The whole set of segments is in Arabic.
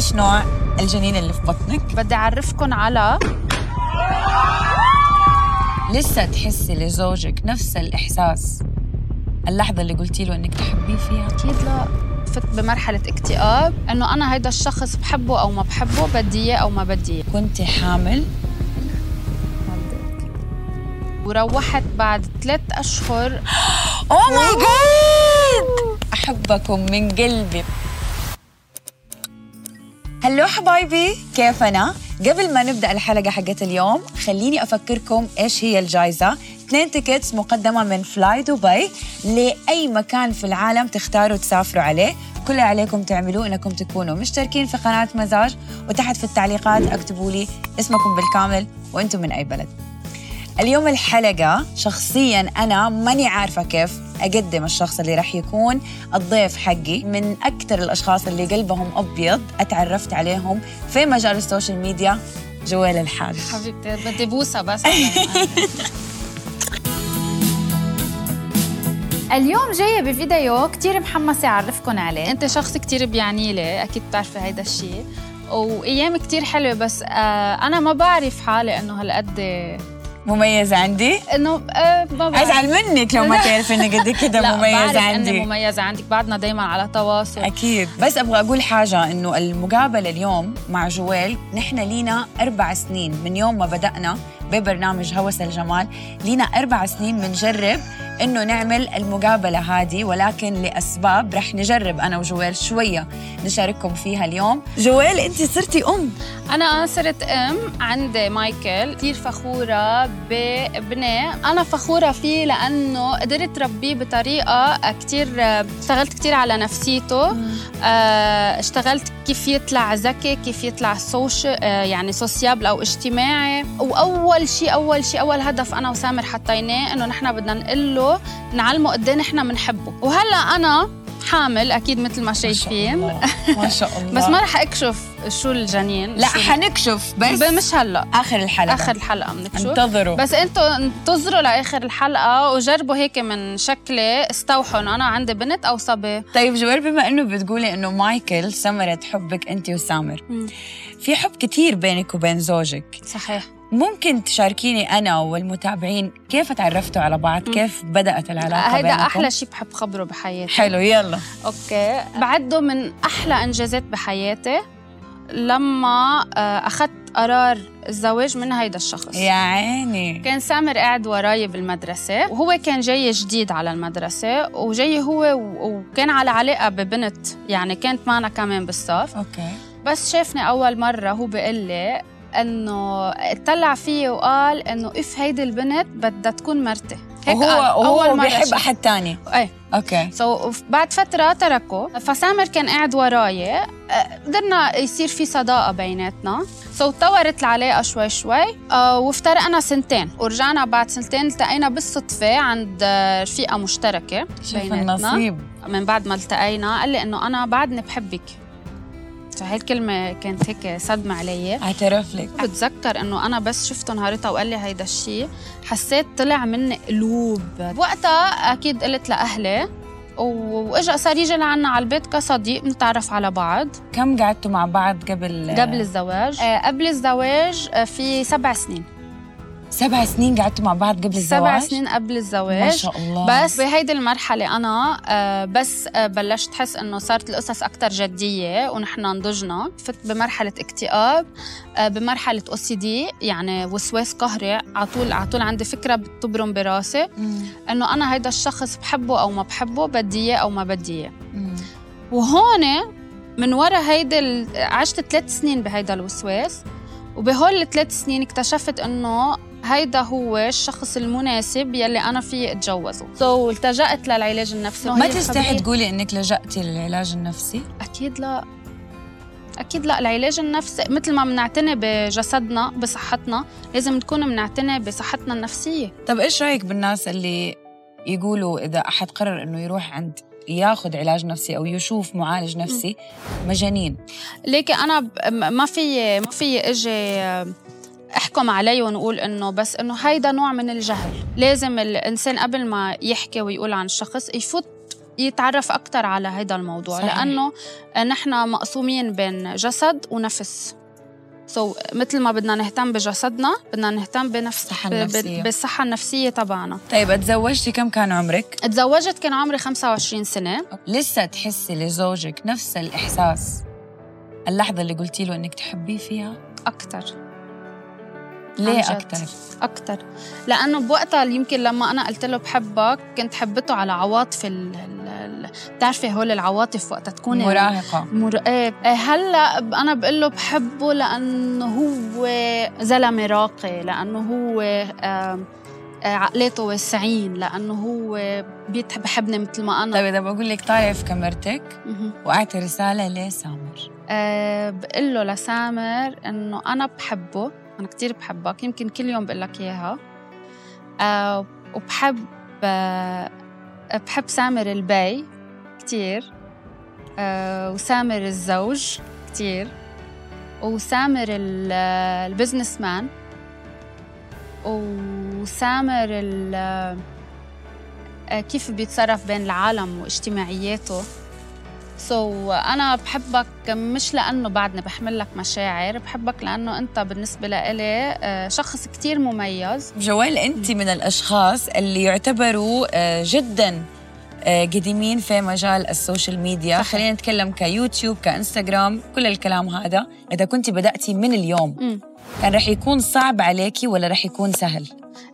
إيش نوع الجنين اللي في بطنك؟ بدي اعرفكم على لسه تحسي لزوجك نفس الإحساس اللحظة اللي قلتي له إنك تحبيه فيها؟ أكيد لا. فت بمرحلة اكتئاب إنه أنا هيدا الشخص بحبه أو ما بحبه بدي إياه أو ما بدي إياه. كنت حامل؟ وروحت بعد ثلاث أشهر. اوه ماي جاد أحبكم من قلبي. هلو حبايبي كيف أنا قبل ما نبدأ الحلقة حقت اليوم خليني أفكركم إيش هي الجائزه اثنين tickets مقدمة من فلاي دبي لأي مكان في العالم تختاروا تسافروا عليه. كل اللي عليكم تعملوه إنكم تكونوا مشتركين في قناة مزاج وتحت في التعليقات اكتبوا لي اسمكم بالكامل وأنتم من أي بلد. اليوم الحلقة شخصيا أنا ماني عارفة كيف أقدم الشخص اللي راح يكون الضيف حقي. من أكثر الأشخاص اللي قلبهم أبيض أتعرفت عليهم في مجال ال social media جويل الحاج. حبيبتي بدي بوسة بس. اليوم جاية بفيديو كتير محمسة أعرفكم عليه. أنت شخص كتير بيعني لي أكيد بتعرفي هيدا الشيء وأيام كتير حلوة بس آه أنا ما بعرف حالي إنه هالقد مميزة عندي؟ إنه آه أزعل منك لو ما تعرف إني قد كده بعرف عندي. إني مميزة عندك. بعدنا دايما على تواصل. أكيد. بس أبغى أقول حاجة إنه المقابلة اليوم مع جويل نحن لينا أربع سنين من يوم ما بدأنا ببرنامج هوس الجمال. لينا أربع سنين بنجرب إنه نعمل المقابلة هذه ولكن لأسباب رح نجرب أنا وجويل شوية نشارككم فيها اليوم. جويل أنت صرتي أم. أنا صرت أم عندي مايكل كثير فخورة بابني. أنا فخورة فيه لأنه قدرت ربيه بطريقة كثير اشتغلت كثير على نفسيته. آه، اشتغلت كيف يطلع ذكي كيف يطلع soci آه، يعني sociable أو اجتماعي. وأول شيء أول شيء أول هدف أنا وسامر حطيناه إنه نحن بدنا نقول له نعلمه قد إيه نحن بنحبه. وهلأ أنا حامل أكيد مثل ما ما شاء شايفين الله. ما شاء الله. بس ما رح أكشف شو الجنين لا شو حنكشف بس مش هلأ. آخر الحلقة. آخر الحلقة بنكشف انتظروا. بس أنتوا انتظروا لآخر الحلقة وجربوا هيك من شكلي استوحوا. انه أنا عندي بنت أو صبي. طيب جويل بما إنه بتقولي إنه مايكل ثمرة حبك انت وسامر في حب كتير بينك وبين زوجك. صحيح. ممكن تشاركيني أنا والمتابعين كيف تعرفتوا على بعض؟ كيف بدأت العلاقة هيدا بينكم؟ أحلى شيء بحب خبره بحياتي. حلو يلا. Okay. بعده من أحلى إنجازات بحياتي لما آه، أخذت قرار الزواج من هيدا الشخص. يا عيني. كان سامر قاعد وراي بالمدرسة وهو كان جاي جديد على المدرسة وجاي هو وكان على علاقة ببنت يعني كانت معنا كمان بالصف. Okay. بس شافني أول مرة هو بيقول لي إنه اطلع فيي وقال إنه اف هيدي البنت بدها تكون مرتي. هيك وهو قال. وهو أول مرة بيحب أحد تاني. إيه. Okay. So, بعد فترة تركه فسامر كان قاعد وراي. أه، قدرنا يصير في صداقة بيناتنا. So, تطورت العلاقة شوي شوي. أه وافترقنا سنتين. ورجعنا بعد سنتين التقينا بالصدفة عند أه، رفيقة مشتركة شوف النصيب. من بعد ما التقينا قال لي إنه أنا بعدني بحبك. فهي الكلمة كانت هيك صدمة علي. اعترف لك. بتذكر إنه أنا بس شفته نهارتها وقال لي هيدا الشيء حسيت طلع مني قلوب. وقتها أكيد قلت لأهلي وإجا صار يجي لعنا على البيت كصديق نتعرف على بعض. كم قعدتوا مع بعض قبل؟ قبل الزواج. آه قبل الزواج آه في سبع سنين. سبع سنين قعدتوا مع بعض قبل الزواج؟ سبع سنين قبل الزواج. ما شاء الله. بس بهيدي المرحلة أنا آه، بس آه، بلشت أحس إنه صارت القصص أكتر جدية ونحن نضجنا. فت بمرحلة اكتئاب آه، بمرحلة أو سي دي يعني وسواس قهري. على طول على طول عندي فكرة بتبرم براسي. إنه أنا هيدا الشخص بحبه أو ما بحبه بدي إياه أو ما بدي إياه. وهون من ورا هيدي ال- عشت ثلاث سنين بهيدا الوسواس. وبهول الثلاث سنين اكتشفت إنه هيدا هو الشخص المناسب يلي أنا فيي أتجوزه. سو so, التجأت للعلاج النفسي. ما تستحي تقولي إنك لجأتي للعلاج النفسي؟ أكيد لا. أكيد لا. العلاج النفسي مثل ما بنعتني بجسدنا بصحتنا لازم نكون بنعتني بصحتنا النفسية. طب إيش رأيك بالناس اللي يقولوا إذا أحد قرر إنه يروح عند ياخذ علاج نفسي أو يشوف معالج نفسي؟ مجانين. ليكي أنا ما في ما في إجي احكم عليه ونقول إنه بس إنه هيدا نوع من الجهل لازم الإنسان قبل ما يحكي ويقول عن الشخص يفوت يتعرف أكثر على هذا الموضوع صحيح. لأنه نحن مقسومين بين جسد ونفس سو so, مثل ما بدنا نهتم بجسدنا بدنا نهتم بنفس الصحة النفسية. بالصحة النفسية تبعنا طيب تزوجتي كم كان عمرك؟ تزوجت كان عمري 25 سنة لسه تحسي لزوجك نفس الإحساس اللحظة اللي قلتي له إنك تحبيه فيها؟ أكتر ليه. أكتر؟ أكتر لأنه بوقتها يمكن لما أنا قلت له بحبك كنت حبته على عواطف ال... بتعرفي هول العواطف وقتها تكون مراهقة مر... إيه إيه، هلأ أنا بقول له بحبه لأنه هو زلمة راقي لأنه هو آه، عقليته واسعين لأنه هو بحبني مثل ما أنا طيب إذا بقول لك طالعي في كاميرتك مهم. وقعتي رسالة لسامر أه بقول له لسامر إنه أنا بحبه أنا كتير بحبك يمكن كل يوم بقول لك إياها. أه وبحب أه بحب سامر البي كتير. أه وسامر الزوج كتير. وسامر ال- ال businessman. وسامر آه، كيف بيتصرف بين العالم واجتماعياته. So, أنا بحبك مش لأنه بعدني بحمل لك مشاعر بحبك لأنه أنت بالنسبة لإلي آه، شخص كتير مميز. جويل أنت من الأشخاص اللي يعتبروا آه، جدا قديمين في مجال ال social media. صحيح. خلينا نتكلم كيوتيوب كإنستغرام كل الكلام هذا. إذا كنت بدأتي من اليوم مم. كان رح يكون صعب عليكي ولا رح يكون سهل؟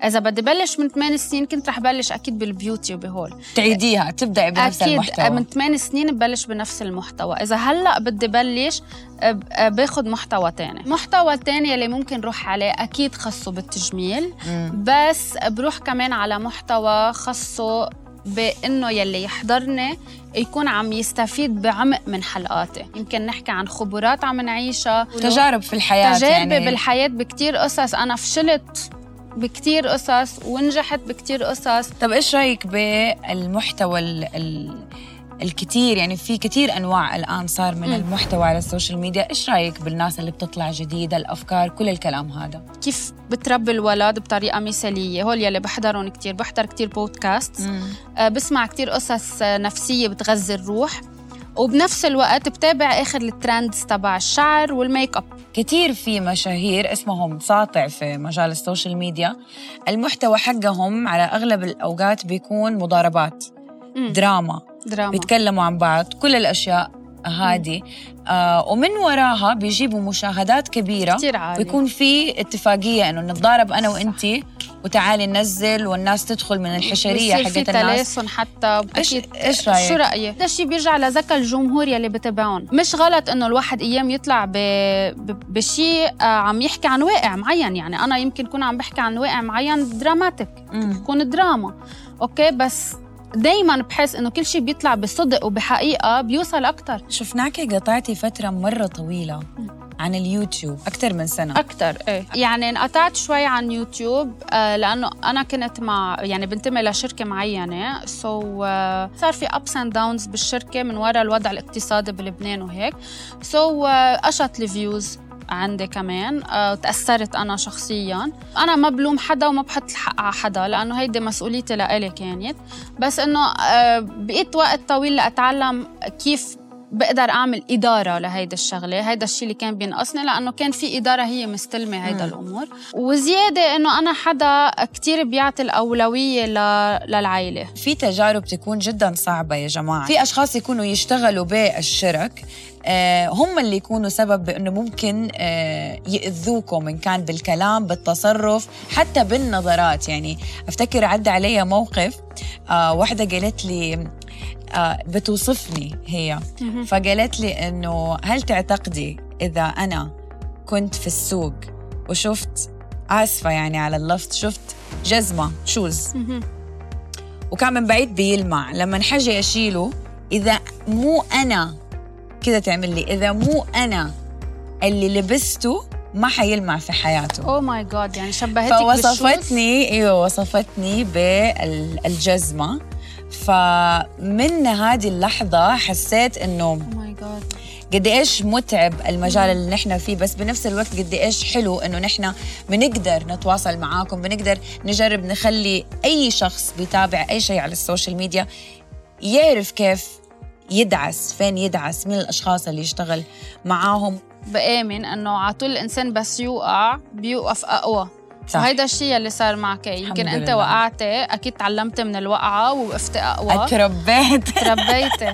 إذا بدي بلش من 8 سنين كنت رح بلش أكيد بال beauty وبهول. تعيديها تبدأي بنفس أكيد المحتوى. من 8 سنين ببلش بنفس المحتوى. إذا هلأ بدي بلش آه، ب- آه، باخد محتوى تاني. محتوى تاني اللي ممكن روح عليه أكيد خصه بالتجميل. مم. بس بروح كمان على محتوى خاصه بانه يلي يحضرني يكون عم يستفيد بعمق من حلقاتي يمكن نحكي عن خبرات عم نعيشها تجارب في الحياة تجاربي يعني. بالحياة بكتير قصص. أنا فشلت بكتير قصص ونجحت بكتير قصص. طب إيش رأيك بالمحتوى ال ال الكثير يعني في كثير أنواع الآن صار من مم. المحتوى على ال social media. إيش رأيك بالناس اللي بتطلع جديدة الأفكار كل الكلام هذا؟ كيف بتربي الولد بطريقة مثالية؟ هول يلي بحضرهم كتير بحضر كتير بودكاست آه، بسمع كتير قصص آه، نفسية بتغذي الروح. وبنفس الوقت بتابع آخر ال trends تبع الشعر والميك أب. كثير في مشاهير اسمهم ساطع في مجال ال social media. المحتوى حقهم على أغلب الأوقات بيكون مضاربات مم. دراما دراما. بيتكلموا عن بعض كل الأشياء هذه آه ومن وراها بيجيبوا مشاهدات كبيرة. كتير عالي بيكون في اتفاقية إنه نتضارب أنا وإنتي وتعالي ننزل والناس تدخل من الحشرية حقت الناس. تلاسن حتى إيش أكيد. إيش رأيك؟ شو رأيك؟ هذا الشيء بيرجع لذكاء الجمهور يلي بتابعهم، مش غلط إنه الواحد أيام يطلع ب... ب... بشيء آه، عم يحكي عن واقع معين، يعني أنا يمكن كون عم بحكي عن واقع معين dramatic،. تكون دراما، okay بس دايما بحس إنه كل شيء بيطلع بصدق وبحقيقة بيوصل أكثر شفناكي قطعتي فترة مرة طويلة عن اليوتيوب أكثر من سنة. أكثر إيه. يعني انقطعت شوي عن يوتيوب آه لأنه أنا كنت مع يعني بنتمي لشركة معينة so, آه صار في ups and downs بالشركة من وراء الوضع الاقتصادي بلبنان وهيك. So, آه قشط ال views عندي كمان آه، تأثرت أنا شخصيا. أنا ما بلوم حدا وما بحط الحق على حدا لأنه هيدي مسؤوليتي لإلي كانت. بس إنه آه، بقيت وقت طويل لأتعلم كيف بقدر أعمل إدارة لهيدا الشغلة هيدا الشيء اللي كان بينقصني لأنه كان في إدارة هي مستلمة هيدا مم. الأمور. وزيادة إنه أنا حدا كتير بيعطي الأولوية ل... للعائله في تجارب تكون جدا صعبة يا جماعة. في أشخاص يكونوا يشتغلوا بالشرك آه، هم اللي يكونوا سبب بأنه ممكن آه، يأذوكم إن كان بالكلام بالتصرف حتى بالنظرات. يعني أفتكر عدى علي موقف آه، واحدة قالت لي بتوصفني هي. فقالت لي إنه هل تعتقدي إذا أنا كنت في السوق وشفت آسفة يعني على اللفظ شفت جزمة shoes وكان من بعيد بيلمع. لما حاجة أشيله إذا مو أنا كده تعمل لي إذا مو أنا اللي لبسته ما حيلمع في حياته. oh my god يعني شبهتك فوصفتني إيوه وصفتني بالجزمة. فمن هذه اللحظة حسيت my god قد إيش متعب المجال اللي نحن فيه بس بنفس الوقت قد إيش حلو إنه نحن بنقدر نتواصل معاكم بنقدر نجرب نخلي أي شخص بيتابع أي شيء على ال social media يعرف كيف يدعس فين يدعس مين الأشخاص اللي يشتغل معاهم. بآمن إنه على طول الإنسان بس يوقع بيوقف أقوى. صح. وهيدا الشيء اللي صار معك. يمكن أنت لله. وقعتي أكيد تعلمت من الوقعة ووقفت أقوى. اتربيت. تربيتي.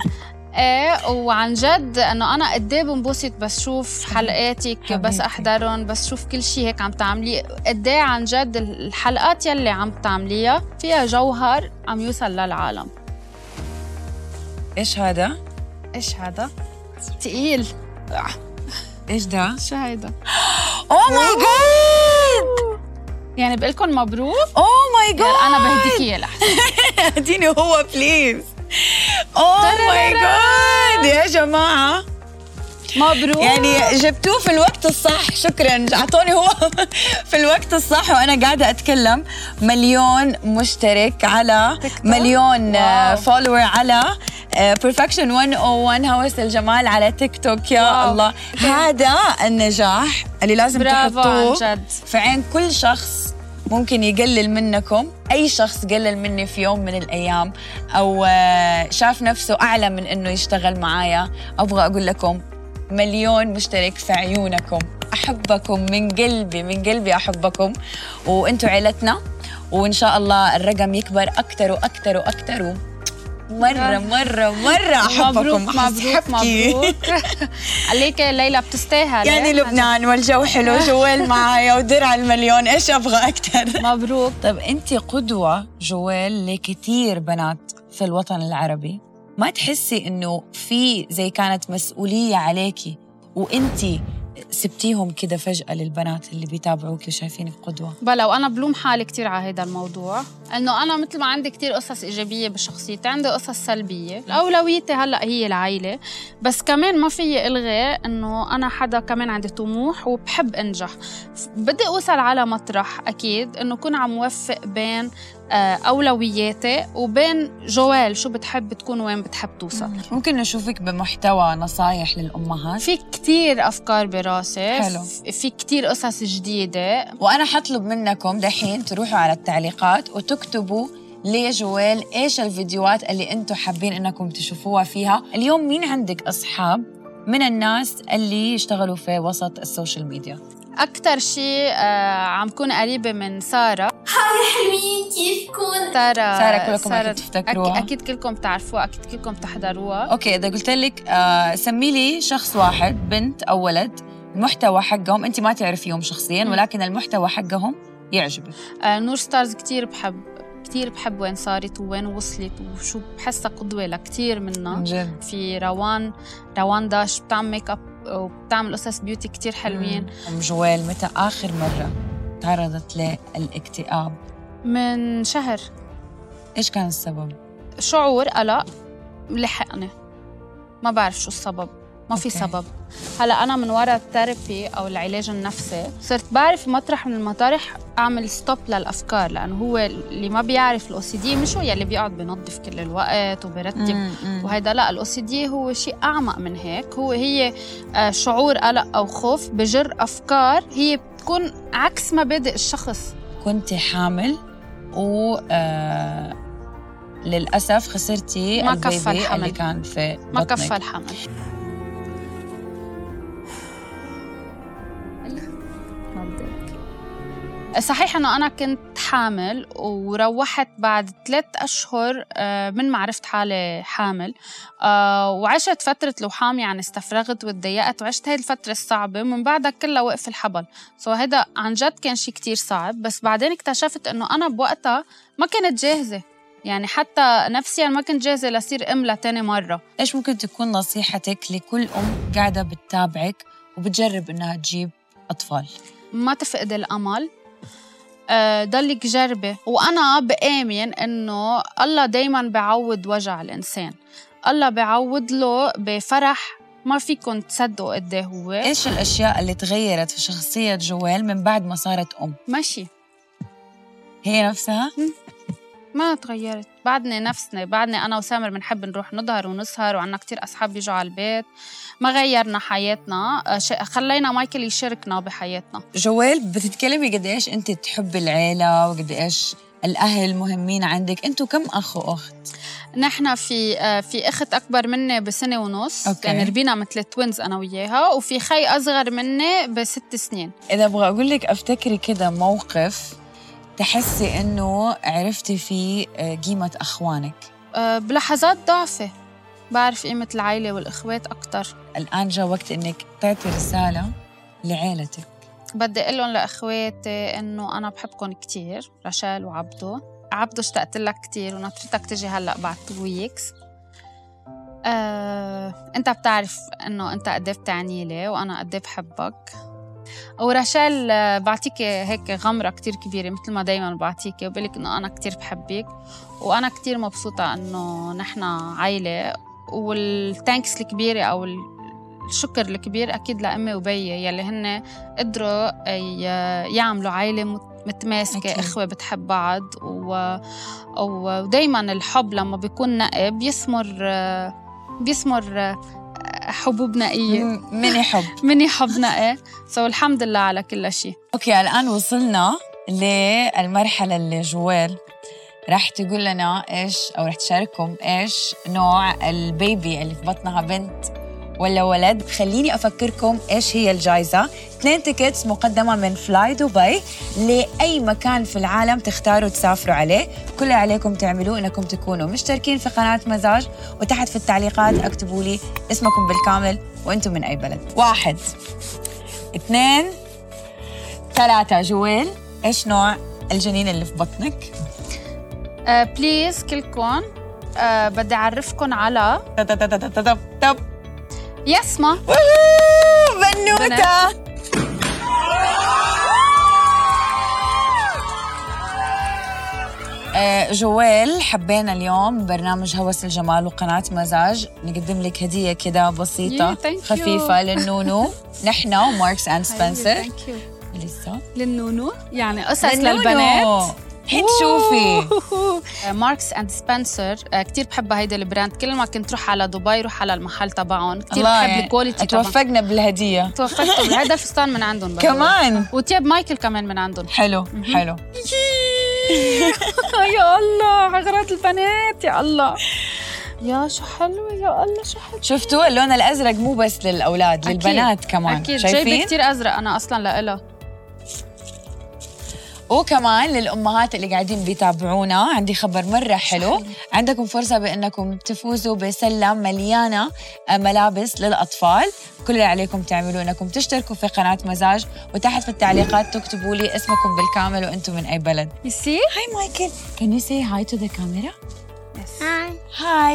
إيه وعن جد إنه أنا قد إيه بنبسط بس شوف حلقاتك بس. أحضرهم بس شوف كل شيء هيك عم تعمليه قد إيه عن جد الحلقات يلي عم تعمليها فيها جوهر عم يوصل للعالم. إيش هذا؟ إيش هذا؟ تقيل. إيش ده؟ شو هيدا؟ oh my god يعني بقول لكم مبروك. oh my god أنا بهديك اياه لحظه اديني هو please oh my god يا جماعة. مبروك. يعني جبتوه في الوقت الصح. شكرا. أعطوني هو في الوقت الصح وأنا قاعدة أتكلم. مليون مشترك على؟ مليون. follower على Perfection 101 هوس الجمال على تيك توك يا wow. الله. هذا النجاح اللي لازم تحطوه في عين كل شخص ممكن يقلل منكم. أي شخص قلل مني في يوم من الأيام أو آه، شاف نفسه أعلى من إنه يشتغل معايا أبغى أقول لكم مليون مشترك في عيونكم. أحبكم من قلبي من قلبي أحبكم. وأنتم عيلتنا. وإن شاء الله الرقم يكبر أكثر وأكثر وأكثر مرة مرة مرة أحبكم. مبروك مبروك عليك ليلى بتستاهل يعني لبنان والجو حلو جوال معايا ودرع المليون إيش أبغى أكثر مبروك. طيب أنت قدوة جوال لكثير بنات في الوطن العربي. ما تحسي إنه في زي كانت مسؤولية عليكي وأنت سبتيهم كده فجأة للبنات اللي بيتابعوك وشايفينك قدوة؟ بلا وأنا بلوم حالي كثير على هذا الموضوع إنه أنا مثل ما عندي كثير قصص إيجابية بشخصيتي عندي قصص سلبية أولويتي هلأ هي العائلة بس كمان ما في إلغي إنه أنا حدا كمان عندي طموح وبحب أنجح. بدي أوصل على مطرح أكيد إنه كون عم وفق بين أولوياتي. وبين جوال شو بتحب تكون وين بتحب توصل. ممكن نشوفك بمحتوى نصايح للأمهات. في كتير أفكار براسي. حلو. في كتير قصص جديدة. وأنا حطلب منكم دحين تروحوا على التعليقات وتكتبوا ليه جويل إيش الفيديوهات اللي أنتم حابين إنكم تشوفوها فيها. اليوم مين عندك أصحاب من الناس اللي يشتغلوا في وسط ال social media؟ أكتر شيء آه عم كون قريبة من سارة. كيفكن؟ سارة سارة كلكم أكيد تفتكروها. أك- أكيد كلكم بتعرفوها أكيد كلكم تحضروها okay إذا قلت لك آه سمي لي شخص واحد بنت أو ولد المحتوى حقهم أنت ما تعرفيهم شخصيا. ولكن المحتوى حقهم يعجبك. آه نور ستارز كتير بحب كتير بحب وين صارت وين وصلت وشو بحسها قدوة لكتير منا جد. في روان روان داش بتعمل make up وبتعمل قصص beauty كتير حلوين. أم جويل متى آخر مرة تعرضت للإكتئاب؟ من شهر. إيش كان السبب؟ شعور قلق لحقني. ما بعرف شو السبب. ما في. سبب. هلا أنا من وراء ال therapy أو العلاج النفسي صرت بعرف مطرح من المطارح أعمل stop للأفكار لأنه هو اللي ما بيعرف ال OCD مش هو يلي بيقعد بنظف كل الوقت وبرتب. وهيدا لا ال OCD هو شيء أعمق من هيك. هو هي آه، شعور قلق أو خوف بجر أفكار هي بتكون عكس مبادئ الشخص. كنت حامل؟ و آه للأسف خسرتي ما كفى الحمل. اللي كان في ما بطنك. كفى الحمل صحيح إنه أنا كنت حامل وروحت بعد ثلاث أشهر آه، من ما عرفت حالي حامل. آه، وعشت فترة لوحامي يعني استفرغت وتضايقت وعشت هاي الفترة الصعبة. ومن بعدها كلها وقف الحبل. سو هيدا عن جد كان شيء كتير صعب. بس بعدين اكتشفت إنه أنا بوقتها ما كنت جاهزة. يعني حتى نفسيا ما كنت جاهزة لصير أم لتاني مرة. إيش ممكن تكون نصيحتك لكل أم قاعدة بتتابعك وبتجرب إنها تجيب أطفال؟ ما تفقد الأمل. ضلك جربي وأنا بآمن إنه الله دايما بعوض وجع الإنسان. الله بعوض له بفرح. ما فيكم تصدقوا قد إيه هو. إيش الأشياء اللي تغيرت في شخصية جوال من بعد ما صارت أم؟ ماشي. هي نفسها؟ ما تغيرت. بعدني نفسنا بعدني أنا وسامر بنحب نروح نظهر ونسهر وعنا كتير أصحاب بيجوا على البيت. ما غيرنا حياتنا. آه، خلينا مايكل يشاركنا بحياتنا. جويل بتتكلمي قد إيش أنت تحبي العيلة وقد إيش الأهل مهمين عندك؟ أنتوا كم أخ وأخت؟ نحن في آه، في أخت أكبر مني بسنة ونص. okay. يعني ربينا مثل twins أنا وياها. وفي خي أصغر مني بست سنين. إذا أبغى أقول لك أفتكري كده موقف تحسي إنه عرفتي فيه آه، قيمة أخوانك. آه، بلحظات ضعفة. بعرف قيمة العائلة والإخوات أكتر. الآن جاء وقت إنك تعطي رسالة لعيلتك. بدي أقول لهم لإخواتي إنه أنا بحبكم كتير رشال وعبدو عبدو اشتقت لك كتير ونطرتك تجي هلأ بعد two weeks آه، أنت بتعرف إنه أنت قد بتعني لي وأنا قد بحبك ورشال آه، بعطيك هيك غمرة كتير كبيرة مثل ما دايما بعطيك وبقولك إنه أنا كتير بحبك وأنا كتير مبسوطة إنه نحن عائلة والتانكس الكبيرة أو الشكر الكبير أكيد لأمي وبيي يلي هن قدروا ي- يعملوا عائلة مت- متماسكة أكيد. إخوة بتحب بعض و... ودايما الحب لما بيكون نقي بيثمر بيثمر حبوب نقية م- مني حب. مني حب نقي so الحمد لله على كل شيء okay الآن وصلنا للمرحلة اللي جويل رح تقول لنا إيش أو رح تشارككم إيش نوع ال baby اللي في بطنها بنت. ولا ولد خليني أفكركم إيش هي الجائزة اثنين tickets مقدمة من فلاي دبي لأي مكان في العالم تختاروا تسافروا عليه. كل اللي عليكم تعملوه إنكم تكونوا مشتركين في قناة مزاج. وتحت في التعليقات اكتبوا لي اسمكم بالكامل وأنتم من أي بلد. واحد اثنين ثلاثة. جويل إيش نوع الجنين اللي في بطنك؟ please كلكم آه، بدي أعرفكم على يسما ووو، بنوتة. آه، جويل حبينا اليوم برنامج هوس الجمال وقناة مزاج. نقدم لك هدية كده بسيطة Yeah. خفيفة للنونو. نحن و Marks and Spencer. لسه للنونو؟ يعني قصص. للبنات. حيت شوفي. Marks and Spencer كثير بحب هيدا ال brand. كل ما كنت روح على دبي روح على المحل تبعهم. كثير بحب يعني ال quality توفقنا بالهدية. توفقت هذا فستان من عندهم. كمان. وتياب مايكل كمان من عندهم. حلو حلو. يا الله اغراض البنات يا الله. يا شو حلوة يا الله شو حلوة. شفتوا اللون الأزرق مو بس للأولاد أكيد. للبنات كمان. جايبة شايفين؟ كثير أزرق أنا أصلا لإلها. وكمان للأمهات اللي قاعدين بيتابعونا عندي خبر مرة حلو. عندكم فرصة بإنكم تفوزوا بسلة مليانة آه، ملابس للأطفال. كل اللي عليكم تعملوا إنكم تشتركوا في قناة مزاج وتحت في التعليقات تكتبوا لي اسمكم بالكامل وأنتم من أي بلد. say hi مايكل can you say hi to the camera? Hi, hi.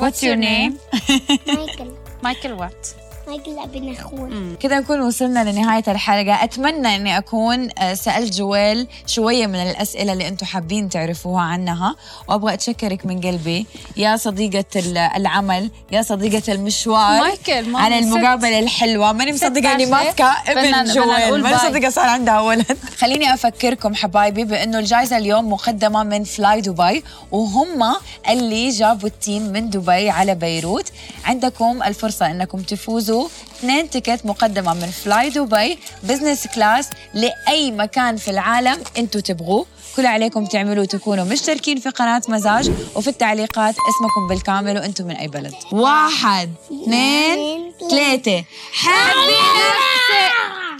What's your name? Michael. مايكل what ابن اخوان. كده نكون وصلنا لنهاية الحلقة. أتمنى أني أكون آه، سألت جويل شوية من الأسئلة اللي أنتم حابين تعرفوها عنها. وأبغى أتشكرك من قلبي. يا صديقة ال- العمل يا صديقة المشوار. مايكل ما على ست. المقابلة الحلوة. ماني مصدقة أني. ماسكة ابن جويل ماني. مصدقة صار عندها ولد. خليني أفكركم حبايبي بأنه الجائزة اليوم مقدمة من فلاي دبي وهم اللي جابوا ال team من دبي على بيروت. عندكم الفرصة أنكم تفوزوا اثنين ticket مقدمة من فلاي دبي business class لأي مكان في العالم أنتوا تبغوه. كل عليكم تعملوا تكونوا مشتركين في قناة مزاج وفي التعليقات اسمكم بالكامل وأنتم من أي بلد. واحد اثنين ثلاثة. حبي نفسك